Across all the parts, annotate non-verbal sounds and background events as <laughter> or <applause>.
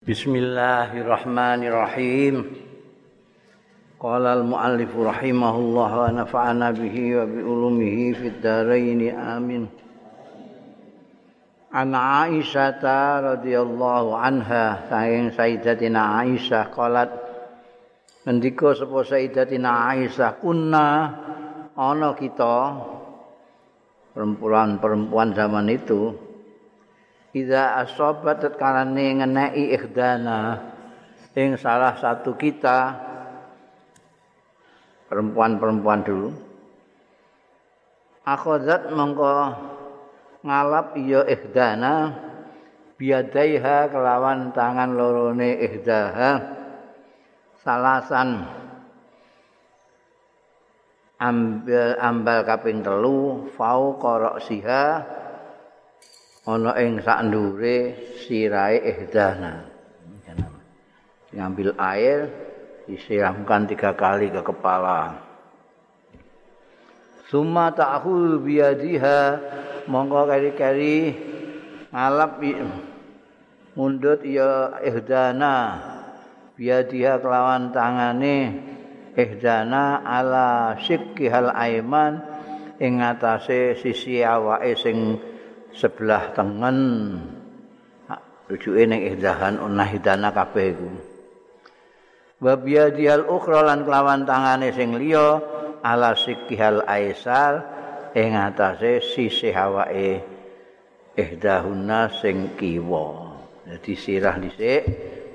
Bismillahirrahmanirrahim. Qala al-muallif rahimahullah wa nafa'ana bihi wa bi ulumihi fid dharain amin. An Aisyah radhiyallahu anha saking Sayyidatina Aisyah qalat ngendika sapa Sayyidatina Aisyah kunna ana kita perempuan-perempuan zaman itu Iza asobat tetkalane ngenei ikhdana ing salah satu kita perempuan-perempuan dulu. Akhodat mongko ngalap iya ikhdana biadaiha kelawan tangan lorone ikhdaha. Salasan ambil ambal kaping telu fau korok siha ana ing sak ndure sirahe ihdana ngambil air disiramkan tiga kali ke kepala. Summa ta'khul biyadiha monggo kari-kari ngalap mundut ya ihdana biyadiha kelawan tangane ihdana ala sikkihal aiman ing atase sisi awake sing sebelah tengen rujuke ning ihdahan unahidana kabeh iku. Wa biyadil ukhra lan kelawan tangane sing liya ala sikihal aisal ing atase sisih awake ihdahuna sing kiwa. Dadi sirah dhisik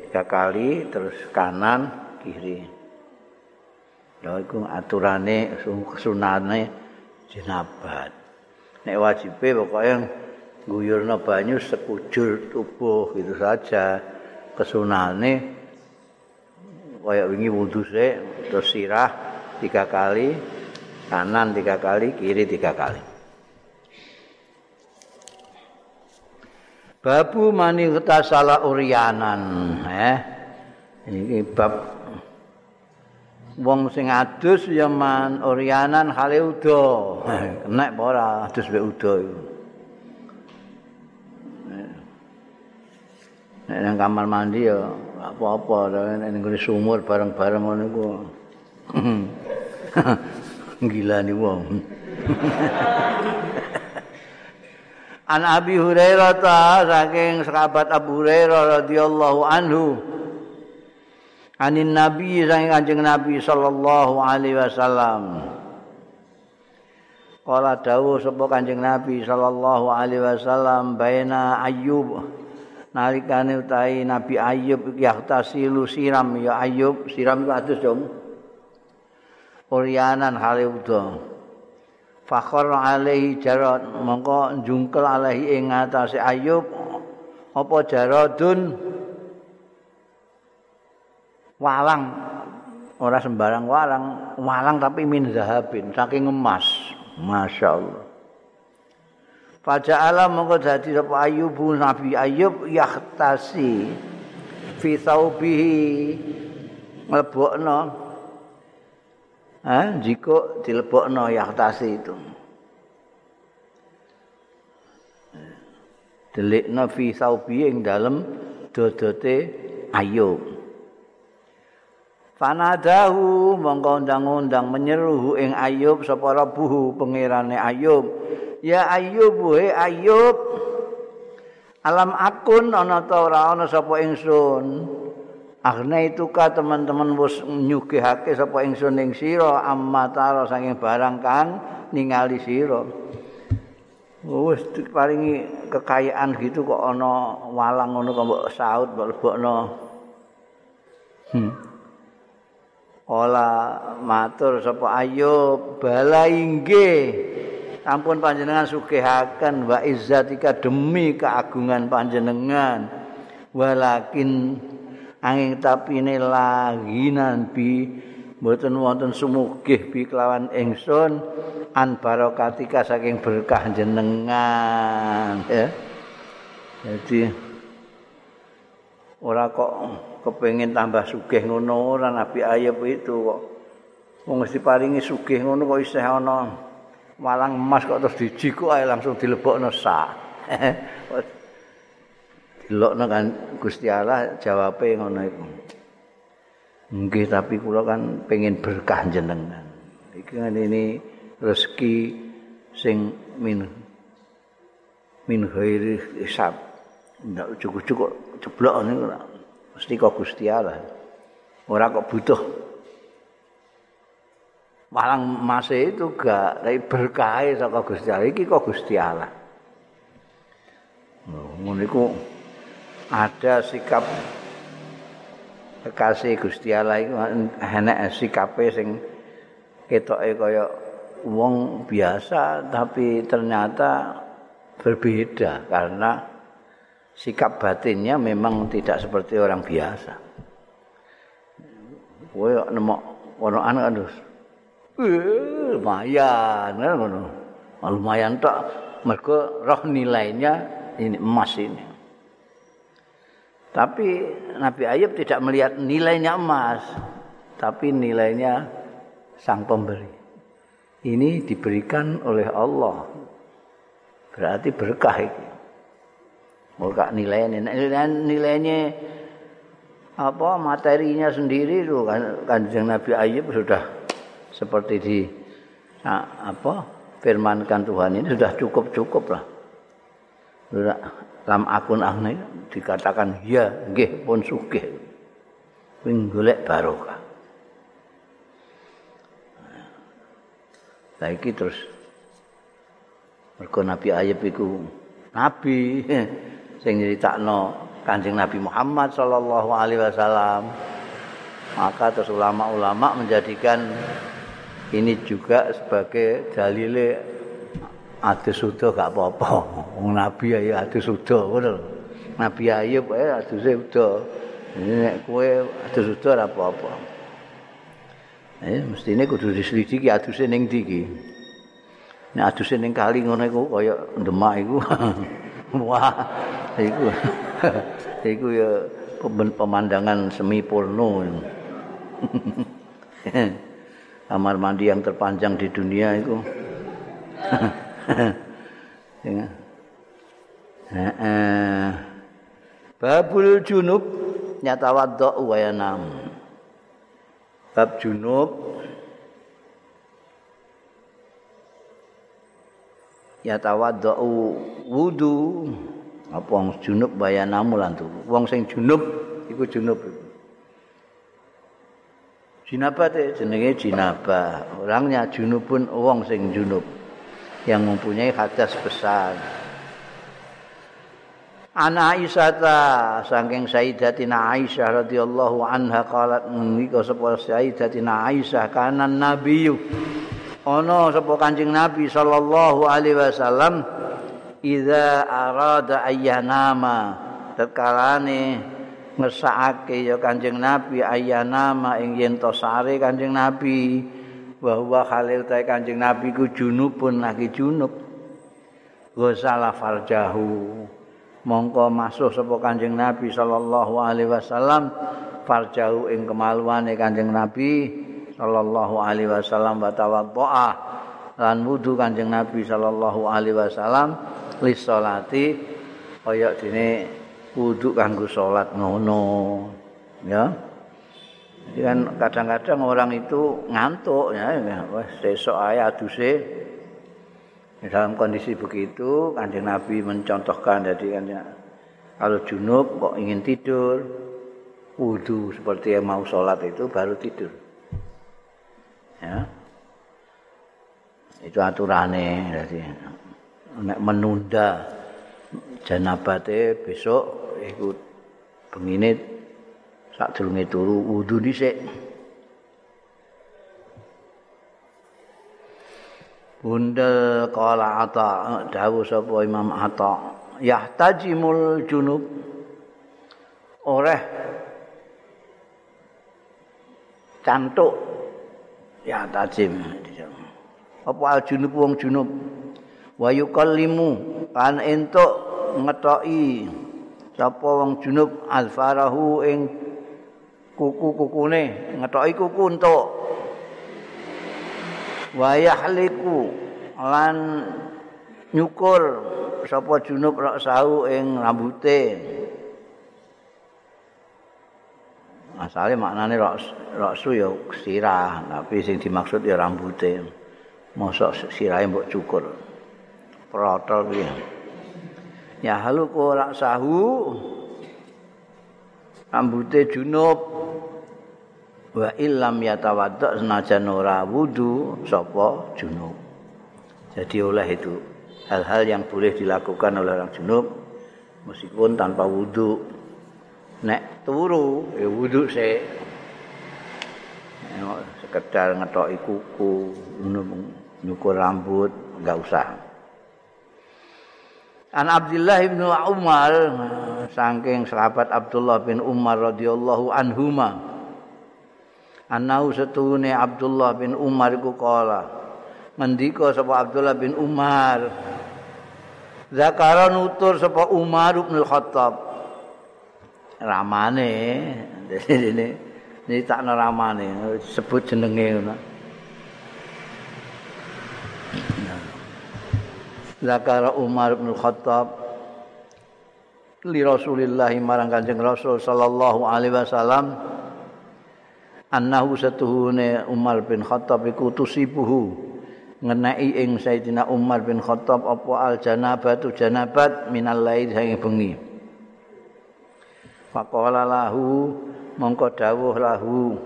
tiga kali terus kanan kiri. Lha iku aturane sunane jenabat nek wajibe pokoke guyurna banyu sekujur tubuh gitu saja. Kesunane kaya wingi wudhu terus sirah tiga kali kanan tiga kali kiri tiga kali. Babu mani salah urianan eh. Ini bab wong sing adus ya man urianan hale udo. <laughs> Nek ora adus be udo iku Nek nang kamar mandi ya apa-apa nek ning sumur bareng-bareng ngono iku. <clears throat> Gila ni wong. <laughs> An Abi Hurairah ta saking sahabat Abu Hurairah radhiyallahu anhu. Anin Nabi saking Kanjeng Nabi sallallahu alaihi wasallam. Kala dawuh sapa Kanjeng Nabi sallallahu alaihi wasallam baina Ayyub nalikane utahi Nabi Ayub yahtasilu siram. Ya Ayub siram iku adus dong. Urianan hale udo Fakhor alaihi jarot. Mongko jungkel alaihi ing atase Ayub. Apa jarodun? Walang. Ora sembarang walang. Walang tapi min zahabin saking emas. Masyaallah Faja'ala mongko dadi sapa Ayub Nabi. Ayub yahtasi fi thawbihi mlebokno ha jika dilebokno yahtasi itu. Delikna fi thawbi ing dalem dodote Ayub Fanadahu mongko undang-undang menyeru ing Ayub sapa rabuhu pangerane Ayub Ya Ayub he Ayub. Alam akun ana ta ora ana sapa ingsun? Akhna itu ka teman-teman wis nyugihake sapa ingsun ing sira amma tara saking barang kang ningali sira. Wis paringi kekayaan gitu kok ana walang ngono kok mbok saut mbok lebokno. Hmm. Ola matur sapa Ayub bala inggih ampun panjenengan sugihaken wa izzatika demi keagungan panjenengan. Walakin angin tapi ini laginan bi mboten wonten sumugih bi kelawan ingsun an barokatika saking berkah jenengan ya. Jadi ora kok kepengin tambah sugih ngono ora nabi ayub itu kok. Wong mesti paringi sugih ngono kok isih ana walang emas kok terus dijiko ae langsung dilebokno sak. <laughs> delokno kan Gusti Allah jawabe ngono iku. Nggih tapi kula kan pengen berkah jenengan. Iki kan ini rezeki sing min min ghairi hisab. Ndak cukup-cukup ceblok niku mesti kok Gusti Allah. Ora kok butuh Malang masih itu gak tapi berkah saka Gusti Allah iki kok Gusti Allah. Ngono iku ada sikap kekasih Gusti Allah iku enek sikape sing ketoke kaya wong biasa tapi ternyata berbeda karena sikap batinnya memang tidak seperti orang biasa. Kowe nemu ono anak terus. Eh, lumayan ngono. Lumayan tok mergo roh nilainya ini emas ini. Tapi Nabi Ayub tidak melihat nilainya emas, tapi nilainya sang pemberi. Ini diberikan oleh Allah. Berarti berkah itu. Bukan nilainya, nilainya apa materinya sendiri itu kan kanjeng Nabi Ayub sudah seperti di apa firmankan Tuhan ini sudah cukup cukup lah. Sudah lam akun ahne dikatakan ya nggih pun sugih. Wing golek barokah. Saiki terus mergo Nabi Ayub iku nabi <laughs> sing nyeritakno Kanjeng Nabi Muhammad sallallahu alaihi wasallam. Maka terus ulama-ulama menjadikan ini juga sebagai dalile ati suda gak apa-apa. Wong nabi ya ati suda ngono. Nabi Ayub ae ati suda. Nek kowe ati suda ora apa-apa. Eh mestine kudu diselidiki aduse ning ndi iki. Nek aduse ning kali ngono iku kaya demak iku. <laughs> Wah, iku. <laughs> iku ya pemandangan semi porno. <laughs> Kamar mandi yang terpanjang di dunia itu. <laughs> Babul junub nyata wadok wa yanam. Bab junub ya tawaddu wudu. Apa wong junub bayanamu lan wong sing junub iku junub jinabah jenenge jinabah orangnya junubun wong sing junub yang mempunyai hadas besar. Ana Aisyah ta saking Sayyidatina Aisyah radhiyallahu anha qalat menika sapa Sayyidatina Aisyah kanan nabiyyu ana sapa Kanjeng Nabi sallallahu alaihi wasallam idza arada ayyanama tetkalane ngesake ya Kanjeng Nabi ayyanama ing yen to sare Kanjeng Nabi bahwa Khalil ta Kanjeng Nabi ku junubun lagi junub. Ghusala farjahu. Mongko masuk sapa Kanjeng Nabi sallallahu alaihi wasallam farjahu ing kemaluane Kanjeng Nabi sallallahu alaihi wasallam wa tawaddoa lan wudu Kanjeng Nabi sallallahu alaihi wasallam li salati kaya dene wudu kanggo salat ngono ya. Kan kadang-kadang orang itu ngantuk ya. Wes sesok ae aduse dalam kondisi begitu kanjeng Nabi mencontohkan jadi kan kalau junub kok ingin tidur wudhu seperti yang mau sholat itu baru tidur. Ya. Itu aturannya jadi menunda janabate besok ikut penginit sak durunge turu wudu dhisik. Bunda kala ata dawuh sapa Imam Ata yahtajimul junub. Oleh cantuk ya tajim apa al junub wong junub? Wa yukallimu kan entuk ngetoki sapa wong junub alfarahu ing kuku-kukune. Ngetoki kuku entuk. Wayahliku lan nyukur sapa junub raksahu ing rambute. Asale maknane raks raksu ya sirah tapi sing dimaksud ya rambute. Mosok sirahe mbok cukur. Protol piye? ya. Ya halu ko raksahu. Rambute junub. Wa illam yatawadda senajan ora wudu sapa junub. Jadi oleh itu hal-hal yang boleh dilakukan oleh orang junub meskipun tanpa wudu. nek turu ya wudu se sekedar ngetoki kuku nyukur rambut enggak usah An Abdullah bin Umar saking sahabat Abdullah bin Umar radhiyallahu anhuma. Anau setune Abdullah bin Umar iku kala ngendika sapa Abdullah bin Umar? Zakara nutur sapa Umar bin Khattab. Ramane dene <laughs> ini tak ramane sebut jenenge ngono Zakara Umar bin Khattab li Rasulillah marang Kanjeng Rasul sallallahu alaihi wasallam annahu satuhune Umar bin Khattab iku tusibuhu ngenai ing Sayyidina Umar bin Khattab apa al janabatu janabat minal lail sange bengi. Faqala lahu mongko dawuh lahu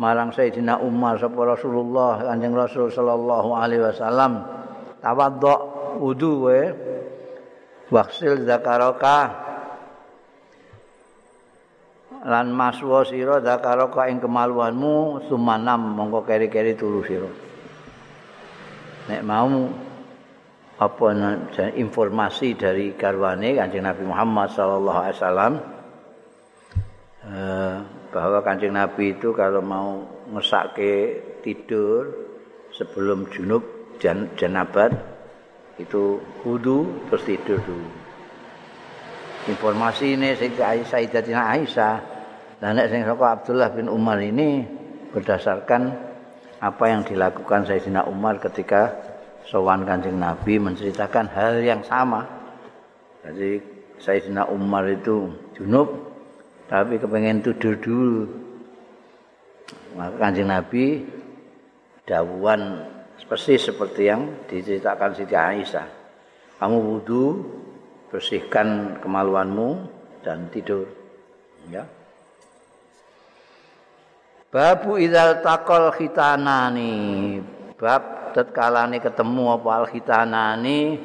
marang Sayyidina Umar sapa Rasulullah Kanjeng Rasul sallallahu alaihi wasallam tawaddo wudu we waksil zakaraka. Lan maswa sira zakaraka ing kemaluanmu sumanam mongko keri-keri turu sira. Nek mau apa informasi dari garwane Kanjeng Nabi Muhammad sallallahu alaihi wasallam Eh, bahwa kancing Nabi itu kalau mau ngesake tidur sebelum junub jan, janabat itu wudhu terus tidur dulu. Informasi ini Sayyidatina Aisyah dan nek sing Abdullah bin Umar ini berdasarkan apa yang dilakukan Sayyidina Umar ketika sowan Kanjeng Nabi menceritakan hal yang sama. Jadi Sayyidina Umar itu junub tapi kepengen tidur dulu maka kanjeng Nabi dawuan persis seperti yang diceritakan Siti Aisyah. Kamu wudhu bersihkan kemaluanmu dan tidur. Ya. Babu idal takol khitanani. Bab tatkalane ketemu apa al khitanani?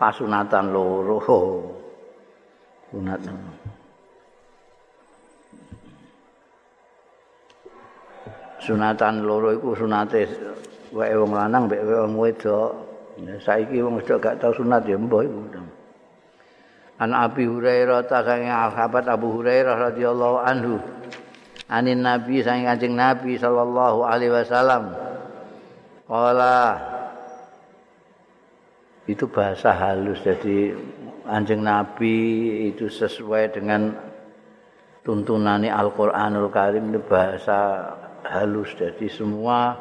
Pasunatan loro. Sunatan sunatan loro iku sunate wae wong lanang mbek wong wedok. Saiki wong wedok gak tau sunat ya mbah iku. An Abi Hurairah ta sange sahabat Abu Hurairah radhiyallahu anhu. Anin Nabi sange Kanjeng Nabi sallallahu alaihi wasallam. Qala itu bahasa halus jadi anjing Nabi itu sesuai dengan tuntunan Al-Qur'anul Karim itu bahasa halus. Jadi semua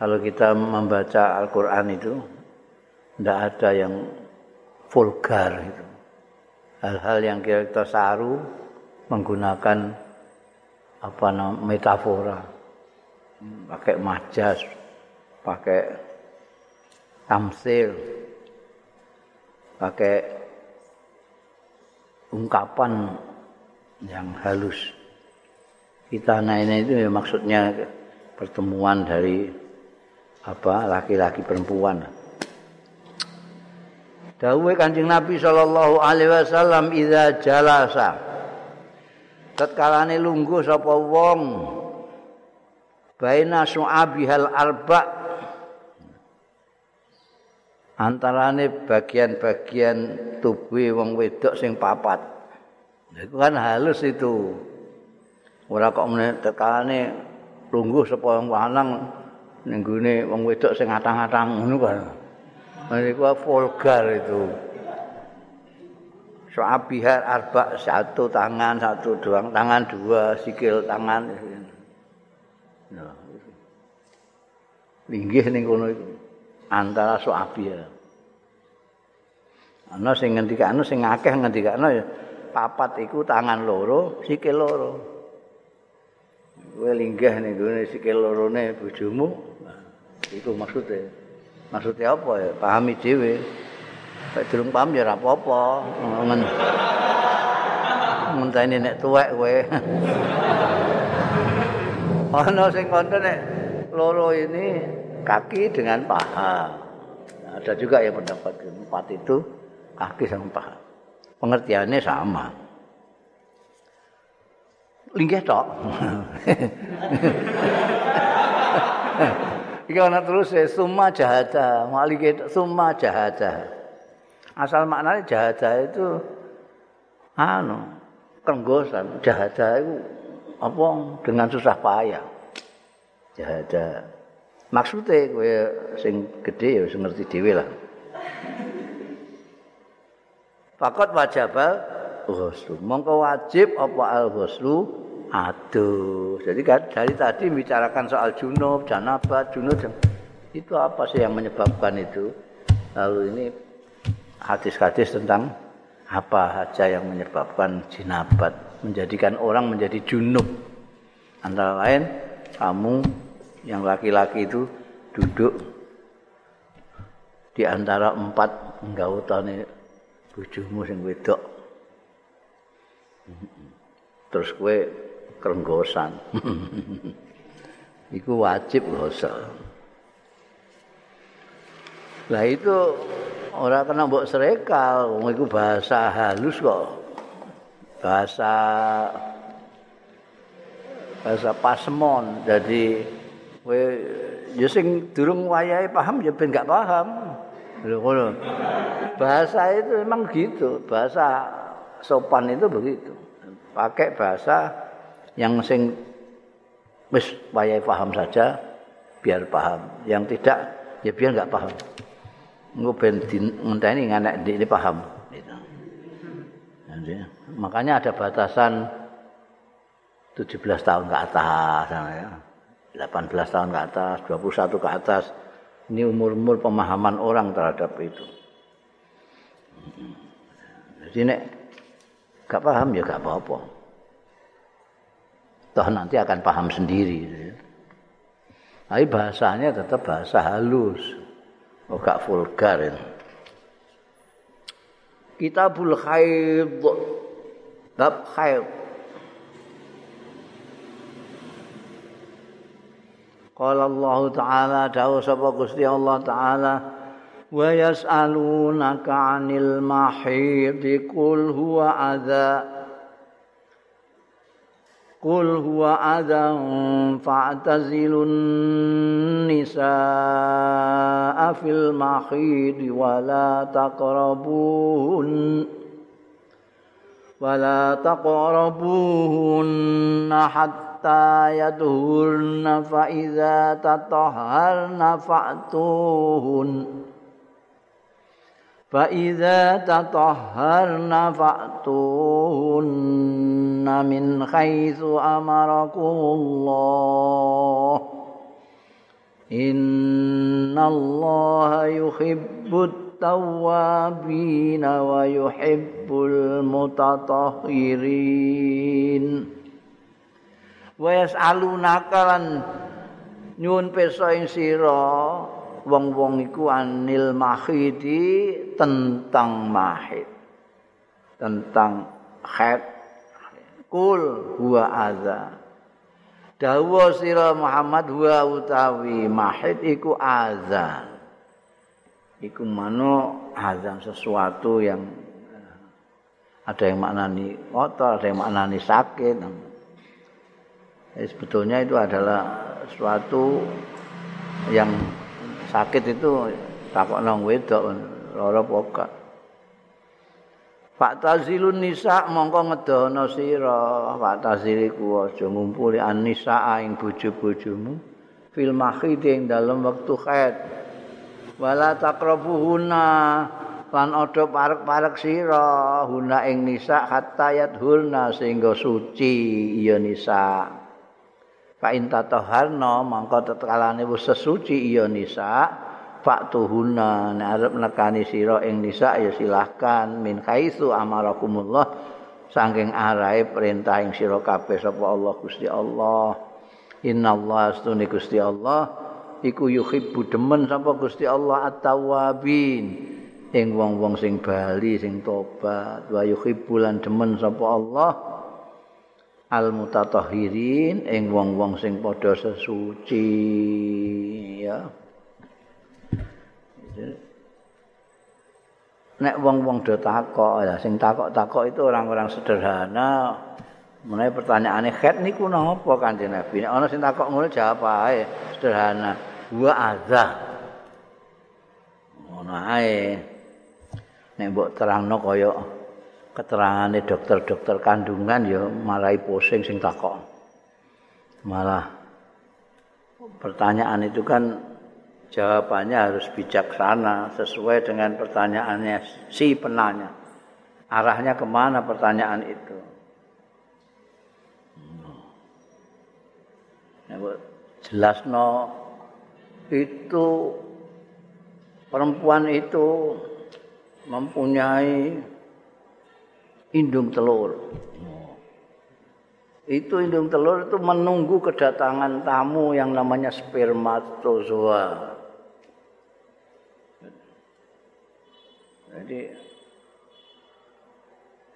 kalau kita membaca Al-Qur'an itu tidak ada yang vulgar itu hal-hal yang kita saru menggunakan apa namanya metafora. Pakai majas pakai tamsil pakai ungkapan yang halus kita ini itu ya maksudnya pertemuan dari apa laki-laki perempuan. Dawuhe Kanjeng Nabi sallallahu alaihi wasallam idza jalasa tatkalane lungguh sapa wong baina su'abihal arba antarane bagian-bagian tubuh wong wedok sing papat. Itu kan halus itu. Ora kok meneh tekalane lungguh sapa lanang ning gone wong wedok sing atang-atang ngono kan. Mereka vulgar itu. Soabihar arba satu tangan satu doang tangan dua sikil tangan. Nah, linggih ning kono iku antara soabihar. Ana sing ngendikane sing akeh ngendikane papat iku tangan loro, sikil loro. Kowe linggah ning gone sikil lorone bojomu. Iku maksudnya. Maksudnya apa ya? Pahami dhewe. Nek durung paham ya ora apa-apa. Men Menteni nek tuwek kowe. <laughs> Ana sing ngono nek loro ini kaki dengan paha. Ada juga yang pendapat empat itu kaki sama paha. Pengertiannya sama. Linggih tok. Iki ana terus ya summa jahada, malike summa jahada. Asal maknanya jahada itu anu kenggosan, jahada itu apa dengan susah payah. Jahada. Maksudnya kowe sing gede ya sing ngerti dhewe lah. Fakat wajibal ghuslu. Mongko wajib apa al ghuslu aduh. Jadi kan dari tadi bicarakan soal junub, janabat, junub itu apa sih yang menyebabkan itu? Lalu ini hadis-hadis tentang apa saja yang menyebabkan jinabat, menjadikan orang menjadi junub. Antara lain kamu yang laki-laki itu duduk di antara empat enggak utane bojomu sing wedok. Terus kowe krenggosan. Iku wajib gosok. Lah itu ora kena mbok serekal, wong iku bahasa halus kok. Bahasa bahasa pasemon. Jadi kowe ya sing durung wayahe paham ya ben gak paham. Lho ngono. Bahasa itu memang gitu, bahasa sopan itu begitu. Pakai bahasa yang sing wis wayahe paham saja biar paham. Yang tidak ya biar enggak paham. Engko ben ngenteni nganek ini paham gitu. Makanya ada batasan 17 tahun ke atas ya. 18 tahun ke atas, 21 ke atas. Ini umur-umur pemahaman orang terhadap itu. Jadi nek gak paham ya gak apa-apa. Toh nanti akan paham sendiri. Tapi bahasanya tetap bahasa halus. Oh gak vulgar itu. Kitabul Haid. Bab Haid. Qala Allah Ta'ala dawuh sapa Gusti Allah Ta'ala wa yas'alunaka 'anil mahid qul huwa adza Qul huwa adzan fa'tazilun nisaa fil mahid wa la taqrabuhun wa la taqrabuhun hatta hatta yadhurna fa iza tatahharna fa'tuhun fa iza tatahharna fa'tuhun min haitsu amarakumullah innallaha yuhibbut tawwabina wa yuhibbul mutatahhirin wa yasalunaka lan nyuwun pesa ing sira wong-wong iku anil mahidi tentang mahid. Tentang haid kul huwa adza. Dawa sira Muhammad huwa utawi mahid iku azan iku mano azan sesuatu yang ada yang maknani kotor ada yang maknani sakit. Eh, sebetulnya itu adalah suatu yang sakit itu takut nang wedok lara pokak. Pak Tazilun nisa mongko ngedono sira. Pak Tazil iku aja ngumpuli anisa ing bojo-bojomu fil mahid ing dalem wektu haid wala taqrabuhuna lan aja parek-parek sira. Huna ing nisa hatta yadhulna sehingga suci ya nisa Fa in tatahharna mangko tetkalane wis sesuci iya nisa. Faktuhuna nek arep nekani sira ing nisa ya silahkan. Min kaisu amarakumullah saking arahe perintah ing sira kabeh sapa Allah Gusti Allah. Innallaha astune Gusti Allah. Iku yuhibbu demen sapa Gusti Allah at-tawwabin. Ing wong-wong sing bali sing tobat. Wa yuhibbu lan demen sapa Allah al-mutatahhirin ing wong-wong sing padha sesuci ya. Nek wong-wong do takok ya sing takok-takok itu orang-orang sederhana. Mengenai pertanyaannya khat niku napa kanjeng Nabi? Nek ana sing takok ngono jawab ae sederhana. Wa azza ngono ae. Nek mbok terangno kaya keterangane dokter-dokter kandungan ya marai pusing sing takok malah pertanyaan itu kan jawabannya harus bijaksana sesuai dengan pertanyaannya si penanya. Arahnya ke mana pertanyaan itu? Jelas no itu perempuan itu mempunyai indung telur. Itu indung telur itu menunggu kedatangan tamu yang namanya spermatozoa. Jadi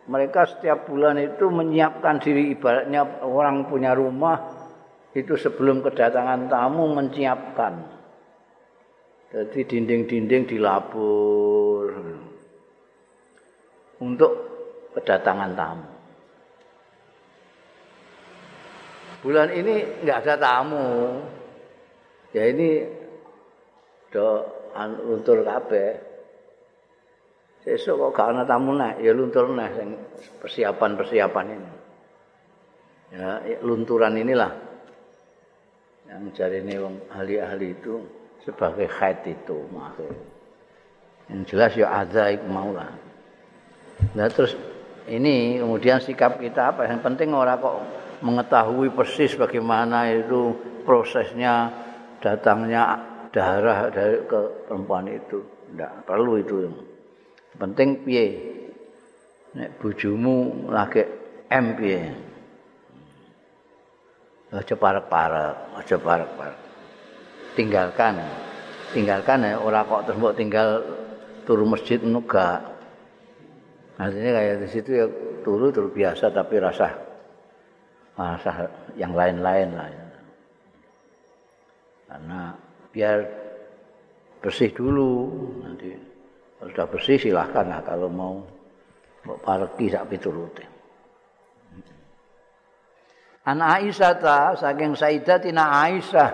mereka setiap bulan itu menyiapkan diri ibaratnya orang punya rumah itu sebelum kedatangan tamu menyiapkan. Jadi dinding-dinding dilabur untuk kedatangan tamu. Bulan ini nggak ada tamu. Ya ini do luntur kabeh. Sesuk kok gak ana tamu nek ya luntur nek sing persiapan-persiapan ini. Ya, lunturan inilah yang cari ini ahli-ahli itu sebagai khaid itu maksud. Yang jelas ya ada mau lah. Nah terus ini kemudian sikap kita apa? Yang penting orang kok mengetahui persis bagaimana itu prosesnya datangnya darah dari ke perempuan itu. Tidak perlu itu. penting piye? Nek bojomu lagi M piye? Aja parek-parek aja parek-parek. Tinggalkan. Tinggalkan ya ora kok terus mbok tinggal turu masjid nuga artinya kayak di situ ya turu turu biasa tapi rasa rasa yang lain-lain lah ya. karena biar bersih dulu nanti sudah bersih silahkan lah kalau mau mau parki sak piturute. An Aisyah ta saking Sayyidatina Aisyah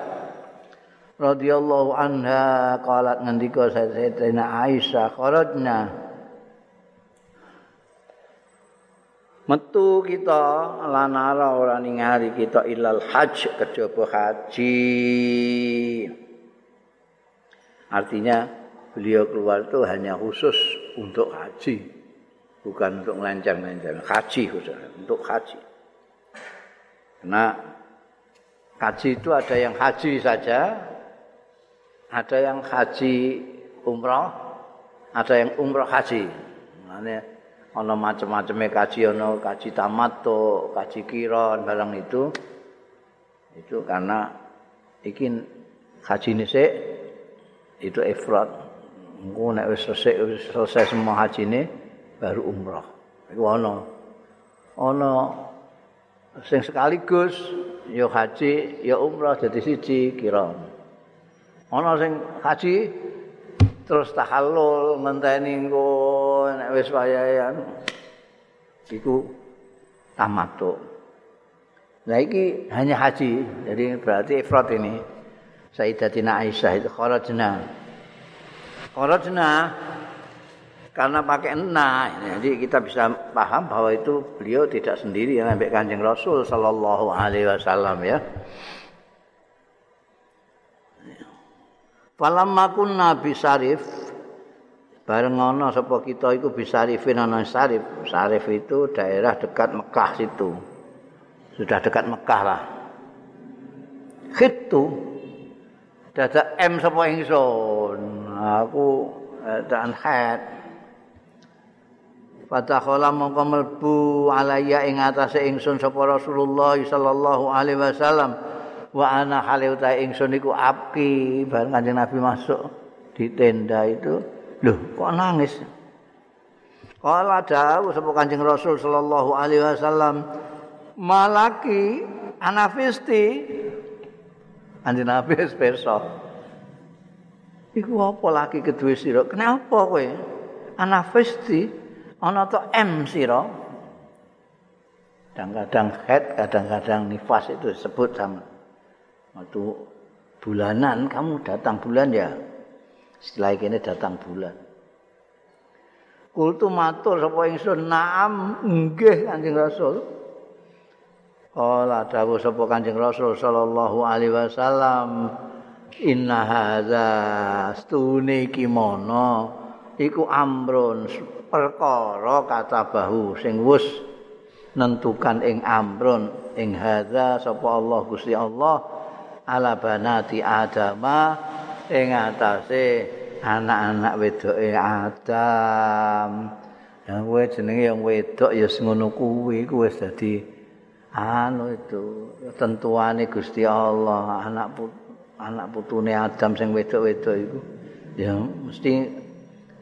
radhiyallahu anha qalat ngendika Sayyidatina Aisyah kharajna metu kita lanara ora ningali kita ilal hajj kejaba haji artinya beliau keluar itu hanya khusus untuk haji, bukan untuk melenceng-melenceng. Haji khusus untuk haji. Karena haji itu ada yang haji saja, ada yang haji umroh, ada yang umroh haji. Makanya ono macam-macamnya kaji, ono kaji tamato, kaji kiron, barang itu. Itu karena ikin haji nisik itu ifrat. Engko nek wis selesai, selesai semua haji ini baru umrah. Iku ana. Ana sing sekaligus ya haji ya umrah jadi siji kira. Ana sing haji terus tahallul ngenteni engko nek wis wayahan iku tamattu Nah iki hanya haji, jadi berarti ifrat ini. Sayyidatina Aisyah itu kharajna. Kharajna karena pakai na jadi kita bisa paham bahwa itu beliau tidak sendiri yang ambil kanjeng Rasul sallallahu alaihi wasallam ya. Falamma kunna bisarif bareng ana sapa kita iku bisarifin ana sarif. Sarif itu daerah dekat Mekah situ. Sudah dekat Mekah lah. Khitu dadak M sapa ingsun. aku dan head Fatakhala mongko mlebu alaya ing atase ingsun sapa Rasulullah sallallahu alaihi wasallam wa ana hale utahe ingsun iku abki bareng Kanjeng Nabi masuk di tenda itu loh kok nangis? Kala dawuh sapa Kanjeng Rasul sallallahu alaihi wasallam malaki anafisti. Kanjeng Nabi wis pirsa Iku apa lagi kedua sira? Kenapa kowe? Anafisti ana to M sira. Kadang-kadang head kadang-kadang nifas itu disebut sama. Waktu bulanan kamu datang bulan ya setelah ini datang bulan. Kultu matur sapa ingsun naam nggih kanjeng rasul. Kala dawuh sapa Kanjeng Rasul sallallahu alaihi wasallam inna hadza stune iki mono iku amrun perkara kata bahu sing wis nentukan ing amrun ing hadza sapa Allah Gusti Allah ala banati adama ing atase anak-anak wedoke Adam. Yang kowe jenenge yang wedok ya ngono kuwi kuwi wis dadi anu itu tentuane Gusti Allah anak put, anak putune Adam sing wedok-wedok iku. Ya mesti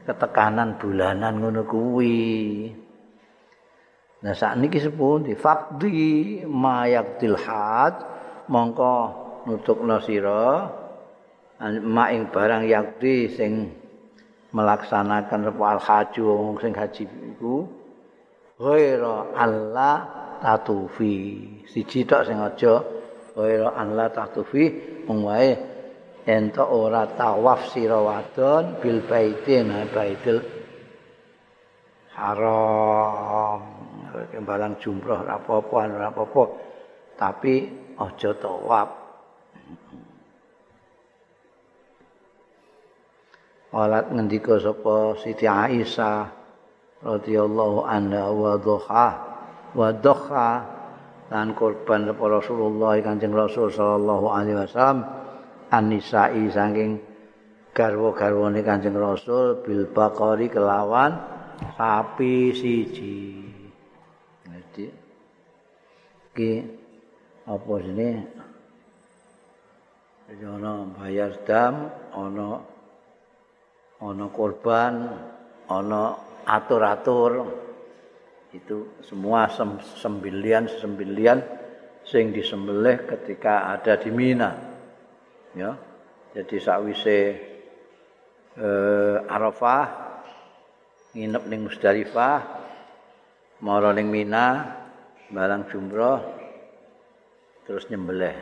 ketekanan bulanan ngono kuwi. Nah saat ini sepun di fakdi mayak tilhad mongko maing barang yakdi sing melaksanakan repo al haji wong sing haji iku ghaira Allah tatufi. Siji tok sing aja ghaira Allah tatufi. Mung wae ento ora tawaf sira wadon bil baitin baitul haram. Kembalang jumroh apa-apa ora apa-apa tapi aja tawaf Alat ngendika sapa Siti Aisyah radhiyallahu anha wa dhuha wa dhuha lan korban Rasulullah Kanjeng Rasul sallallahu alaihi wasallam anisai saking garwa-garwane Kanjeng Rasul bil baqari kelawan sapi siji. Jadi iki apa sini? Ana bayar dam, ana ana korban, ana atur-atur. Itu semua sembilian-sembilian sing disembelih ketika ada di Mina. ya jadi sakwise eh, Arafah nginep ning Musdalifah mara ning Mina barang jumroh terus nyembelih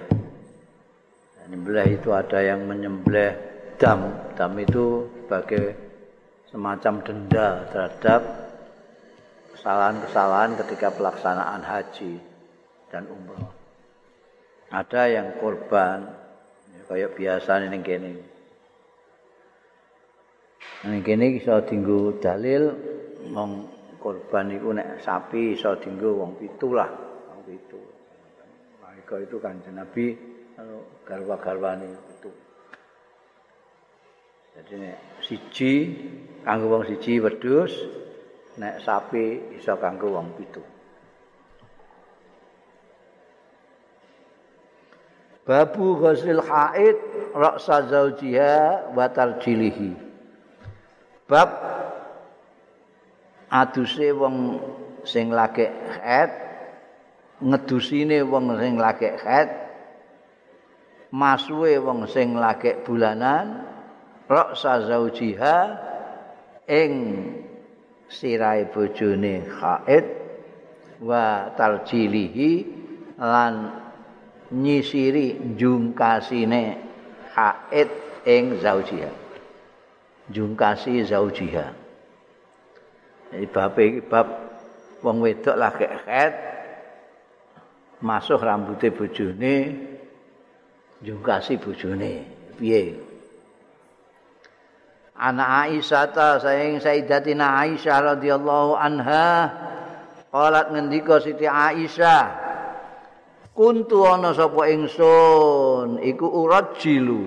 nyembelih itu ada yang menyembelih dam dam itu sebagai semacam denda terhadap kesalahan-kesalahan ketika pelaksanaan haji dan umroh ada yang korban kaya biasa ning kene. Ning kene iso dinggo dalil wong korban iku nek sapi iso dinggo wong pitu lah, wong pitu. Mereka itu kan Nabi anu garwa-garwane itu. Jadi nek siji kanggo wong siji wedhus, nek sapi iso kanggo wong pitu. Babu ghuslil haid ra'sa zaujiha wa tarjilihi. Bab aduse wong sing lagi haid ngedusine wong sing lagi haid masuwe wong sing lagi bulanan ra'sa zaujiha ing sirahe bojone haid wa tarjilihi lan nyisiri jungkasine haid ing zaujiha. Jungkasi zaujiha. Jadi bab iki bab wong wedok lagi haid masuk rambutnya bojone jungkasi bojone. Piye anak Aisyah ta sayang Sayyidatina Aisyah radhiyallahu anha qalat ngendika Siti Aisyah kuntu ana sapa ingsun? Iku urajilu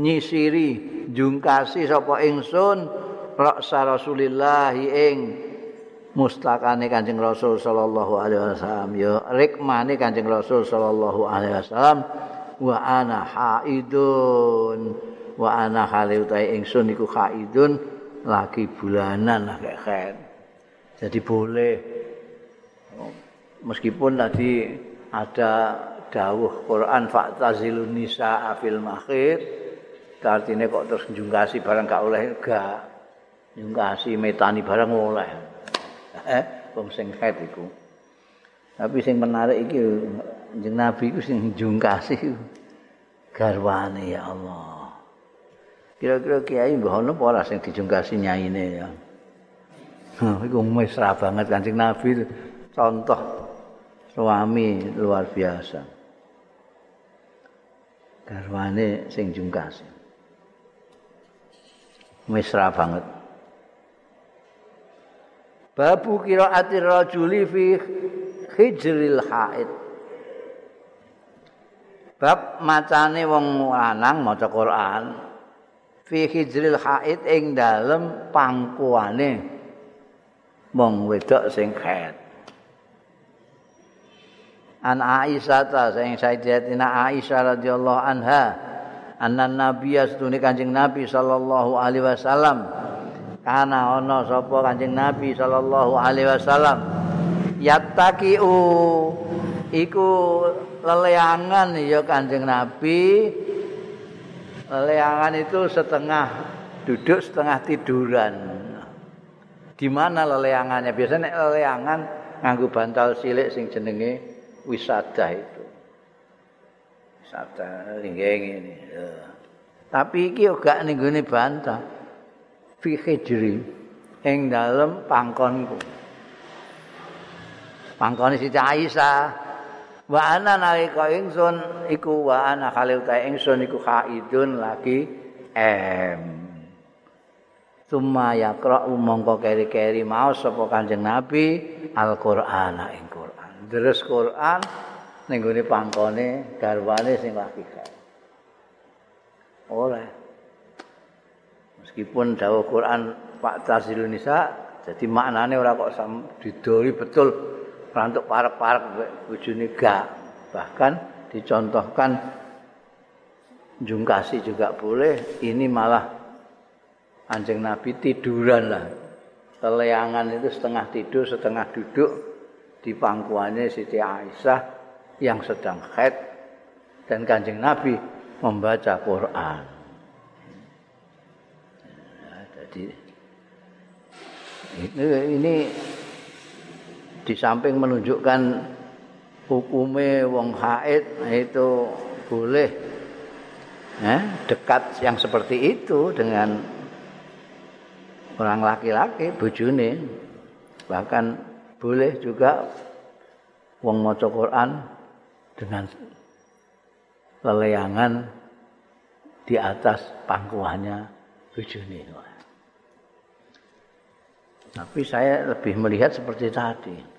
nyisiri jungkasi sapa ingsun raksa Rasulillah ing mustakane Kanjeng Rasul sallallahu alaihi wasallam. Ya rikmane Kanjeng Rasul sallallahu alaihi wasallam wa ana haidun wa ana hale utahe ingsun iku haidun lagi bulanan lah kayak Jadi boleh. Meskipun tadi ada dawuh Quran fa'tazilun nisa afil makhir artinya kok terus njungkasi barang gak oleh? Gak. Njungkasi metani barang oleh. Eh wong sing head iku. Tapi sing menarik iki jeneng nabi iku sing njungkasi. Garwane ya Allah kira-kira kiai mbah ono apa ora sing dijungkasi nyaine ya? Iku mesra banget kancing nabi. Contoh suami luar biasa. Garwane sing jungkasi. Mesra banget. Babu qiraati rajuli fi hijril haid. Bab macane wong lanang maca Quran fi hijril haid ing dalem pangkuane. Wong wedok sing haid. An Aisyah ta sing Sayyidatina Aisyah radhiyallahu anha anan nabi astune kanjeng nabi sallallahu alaihi wasallam. Kana ana sapa kanjeng nabi sallallahu alaihi wasallam? Yattaqiu iku leleangan ya kanjeng nabi leleangan itu setengah duduk setengah tiduran di mana leleangannya biasanya leleangan nganggo bantal cilik sing jenenge wisada itu sabda linggeng ini. Tapi iki gak ning gone bantah. Fi hijri ing dalem pangkonku. Pangkone Siti Aisyah. Wa ana nalika ingsun iku wa ana khalil ta ingsun iku haidun lagi em. Summa yaqra'u mongko keri-keri maos sapa Kanjeng Nabi Al-Qur'an ing Qur'an. Terus Qur'an ning gone pangkone garwane sing lagi. Oleh. Meskipun dawuh Quran Pak Tazilun Nisa jadi maknane ora kok didori betul rantuk parek-parek bojone gak. Bahkan dicontohkan jungkasi juga boleh. Ini malah anjing Nabi tiduran lah. Keleangan itu setengah tidur, setengah duduk di pangkuannya Siti Aisyah yang sedang haid dan kanjeng Nabi membaca Quran. Ya, jadi ini, ini di samping menunjukkan hukumnya wong haid itu boleh ya, dekat yang seperti itu dengan orang laki-laki bojone bahkan boleh juga wong maca Quran dengan leleangan di atas pangkuannya bujuni. Tapi saya lebih melihat seperti tadi.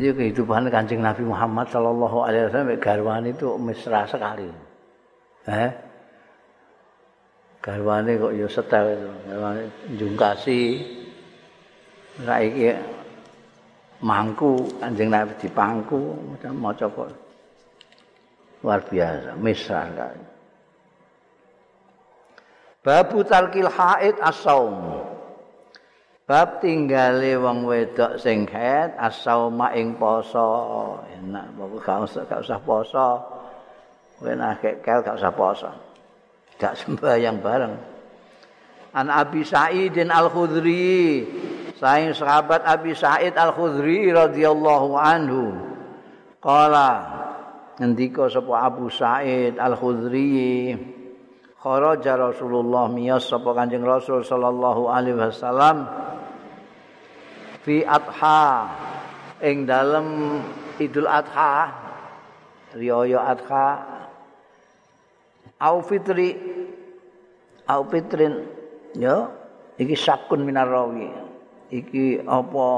Itu kehidupan kancing Nabi Muhammad Shallallahu Alaihi Wasallam garwan itu mesra sekali. Eh? Garwane kok yo setel itu, garwane jungkasi. Saiki mangku kanjeng Nabi dipangku macam maca kok luar biasa mesra sekali Babu talkil haid as-saum. Bab tinggale wong wedok sing haid as-sauma ing poso. Enak bapak gak usah gak usah poso. Kowe nek kel gak usah poso. Gak sembahyang bareng. An Abi Sa'idin Al-Khudri. Saing sahabat Abi Sa'id Al-Khudri radhiyallahu anhu. Qala ngendika sapa Abu Sa'id Al-Khudri kharaja Rasulullah miyas sapa Kanjeng Rasul sallallahu alaihi wasallam fi adha. Ing dalem Idul Adha. Riyo adha. Au fitri. Au fitrin yo iki sakun minar rawi iki apa?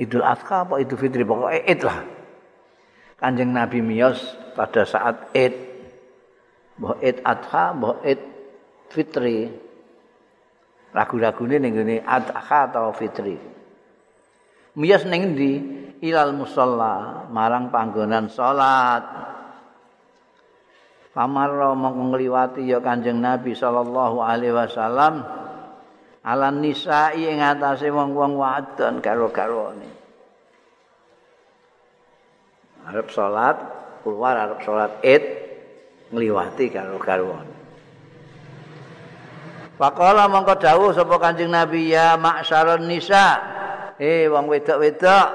Idul Adha apa Idul Fitri? Pokoknya id lah. Kanjeng Nabi miyos pada saat Id. Mbah Id Adha, mbah Id Fitri. Ragu-ragu ini ning Adha atau Fitri. miyas ning ndi ilal musalla marang panggonan salat. Pamarra mongko ngliwati ya Kanjeng Nabi sallallahu alaihi wasallam ala nisa'i ing atase wong-wong wadon karo-karone arep salat keluar arep salat Id ngliwati karo-karone Pakola mongko dawuh sapa Kanjeng Nabi ya maksaron nisa. Eh wong wedok-wedok.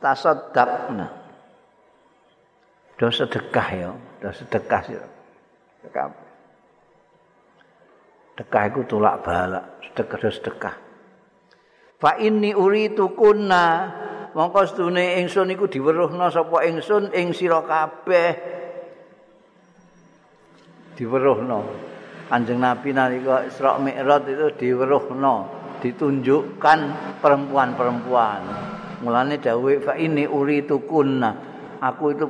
Tasaddaqna. Do sedekah ya, do sedekah sira. Sedekah. Sedekah iku tolak balak, sedekah do sedekah. Fa inni uritu kunna mongko sedune ingsun iku diweruhna sapa ingsun ing sira kabeh. Diweruhna. Kanjeng Nabi nalika Isra Mi'raj itu diweruhno, ditunjukkan perempuan-perempuan. Mulane dawuh fa ini uritu kunna. Aku itu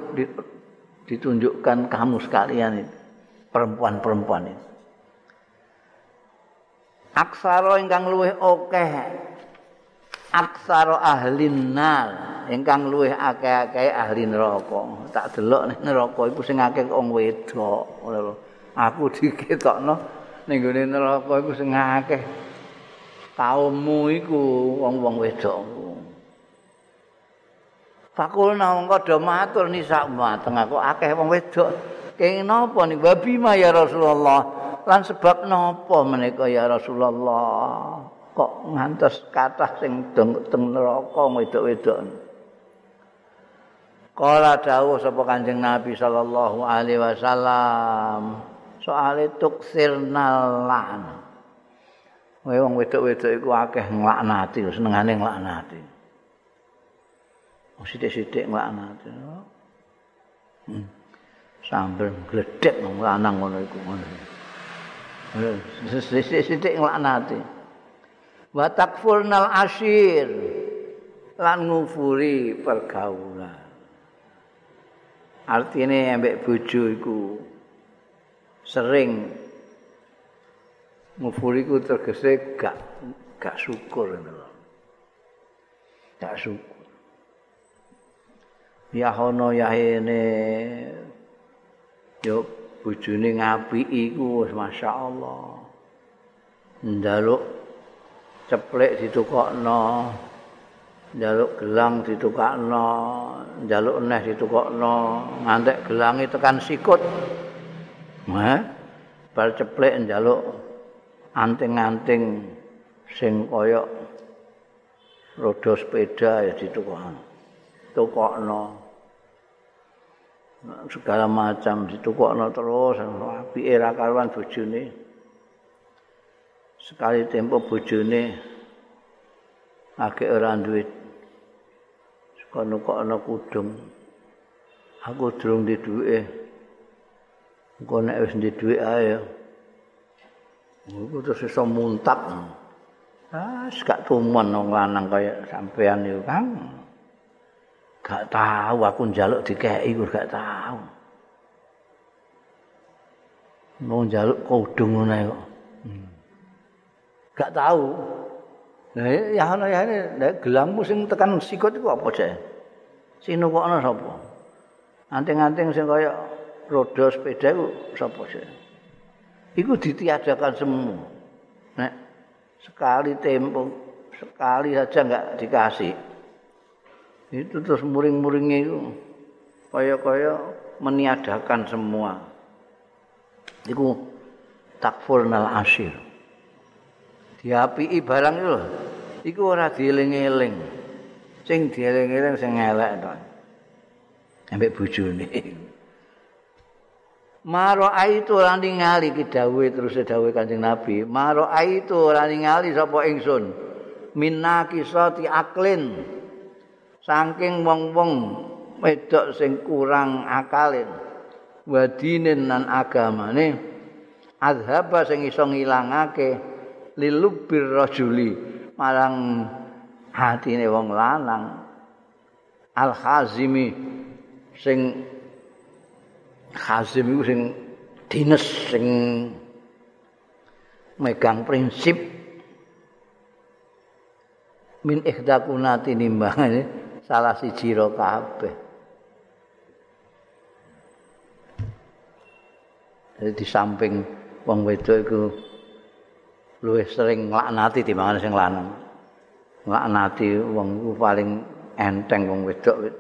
ditunjukkan kamu sekalian itu. Perempuan-perempuan itu. Aksara ingkang luwih akeh. Aksara ahli nar ingkang luwih akeh-akeh ahli neraka. Tak delok ning neraka iku sing akeh wong wedok. Ngono aku diketokno ning gone neraka iku sing akeh kaummu iku wong-wong wedok Fakulna mongko do matur nisa mateng aku akeh wong wedok. Kenging napa ning babi ya Rasulullah. Lan sebab napa menika ya Rasulullah? Kok ngantos kathah sing teng neraka wedok-wedok Kala dawuh sapa Kanjeng Nabi sallallahu alaihi wasallam soale tuksir nalan. Wae wong wedok-wedok iku akeh nglaknati, senengane nglaknati. Wong sithik-sithik nglaknati. Hmm. Sambil gledek wong lanang ngono iku ngono. Sithik-sithik nglaknati. Wa takfurnal asyir lan ngufuri pergaulan. Artine ambek bojo iku sering. Ngufuriku tergese gak gak syukur ngono gak syukur. Ya hono ya yo bojone ngapiki iku wis masyaallah njaluk ceplek ditukokno. Njaluk gelang ditukokno. Njaluk neh ditukokno. Ngantek gelange tekan sikut Nah, bar ceplek njaluk anting-anting sing kaya roda sepeda ya ditukokno. Tukokno. segala macam ditukokno terus apike ra karuan bojone. Sekali tempo bojone akeh ora duwe kono kono kudung. Aku durung di duwe. Engko nek wis ndek dhuwit ae. Iku terus iso muntak. Ah, gak tuman wong lanang kaya sampean iku, Kang. Gak tahu aku njaluk dikeki iku gak tahu. Mau njaluk kudung ngene kok. Hmm. Gak tahu. Nah, ya ana ya ini, gelangmu sing tekan sikut iku apa cek? Sing nukokno sapa? Anting-anting sing kaya roda sepeda itu sapa sih? Iku ditiadakan semua. Nek sekali tempo, sekali saja enggak dikasih. Itu terus muring-muringnya itu kaya-kaya meniadakan semua. Iku takfurnal asyir. Diapii barang itu Iku ora dieling-eling. Sing dieling-eling sing elek to. Ambek bojone. Maro aitu ora ningali ki dawuhe terus dawuhe Kanjeng Nabi. Maro aitu ora ningali sapa ingsun. Minaki sati aklin. Saking wong-wong wedok sing kurang akalin. Wadinen nan agamane azhaba sing iso ngilangake lilubir rajuli marang hatine wong lanang al hazimi sing Hazim iku sing dines sing megang prinsip min ihdakunati nimbang salah siji ro kabeh Jadi di samping wong wedok iku luwih sering nglaknati timbangan sing lanang. Nglaknati wong iku paling enteng wong wedok.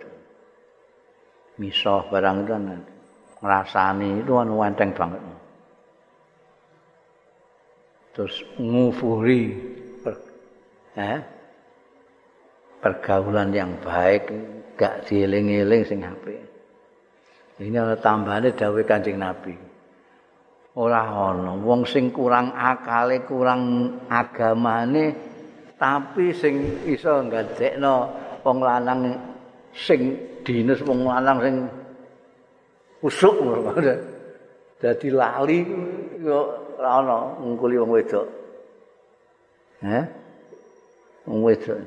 Misah barang itu kan ngrasani kan enteng banget. Terus ngufuri per, eh, pergaulan yang baik gak dieling-eling sing apik. Ini ana tambahane dawuh Kanjeng Nabi. ora ana wong sing kurang akale kurang agamane tapi sing iso ngadekno wong lanang sing dinas wong lanang sing usuk <laughs> dadi lali yo ora ana ngkuli wong wedok eh wong wedok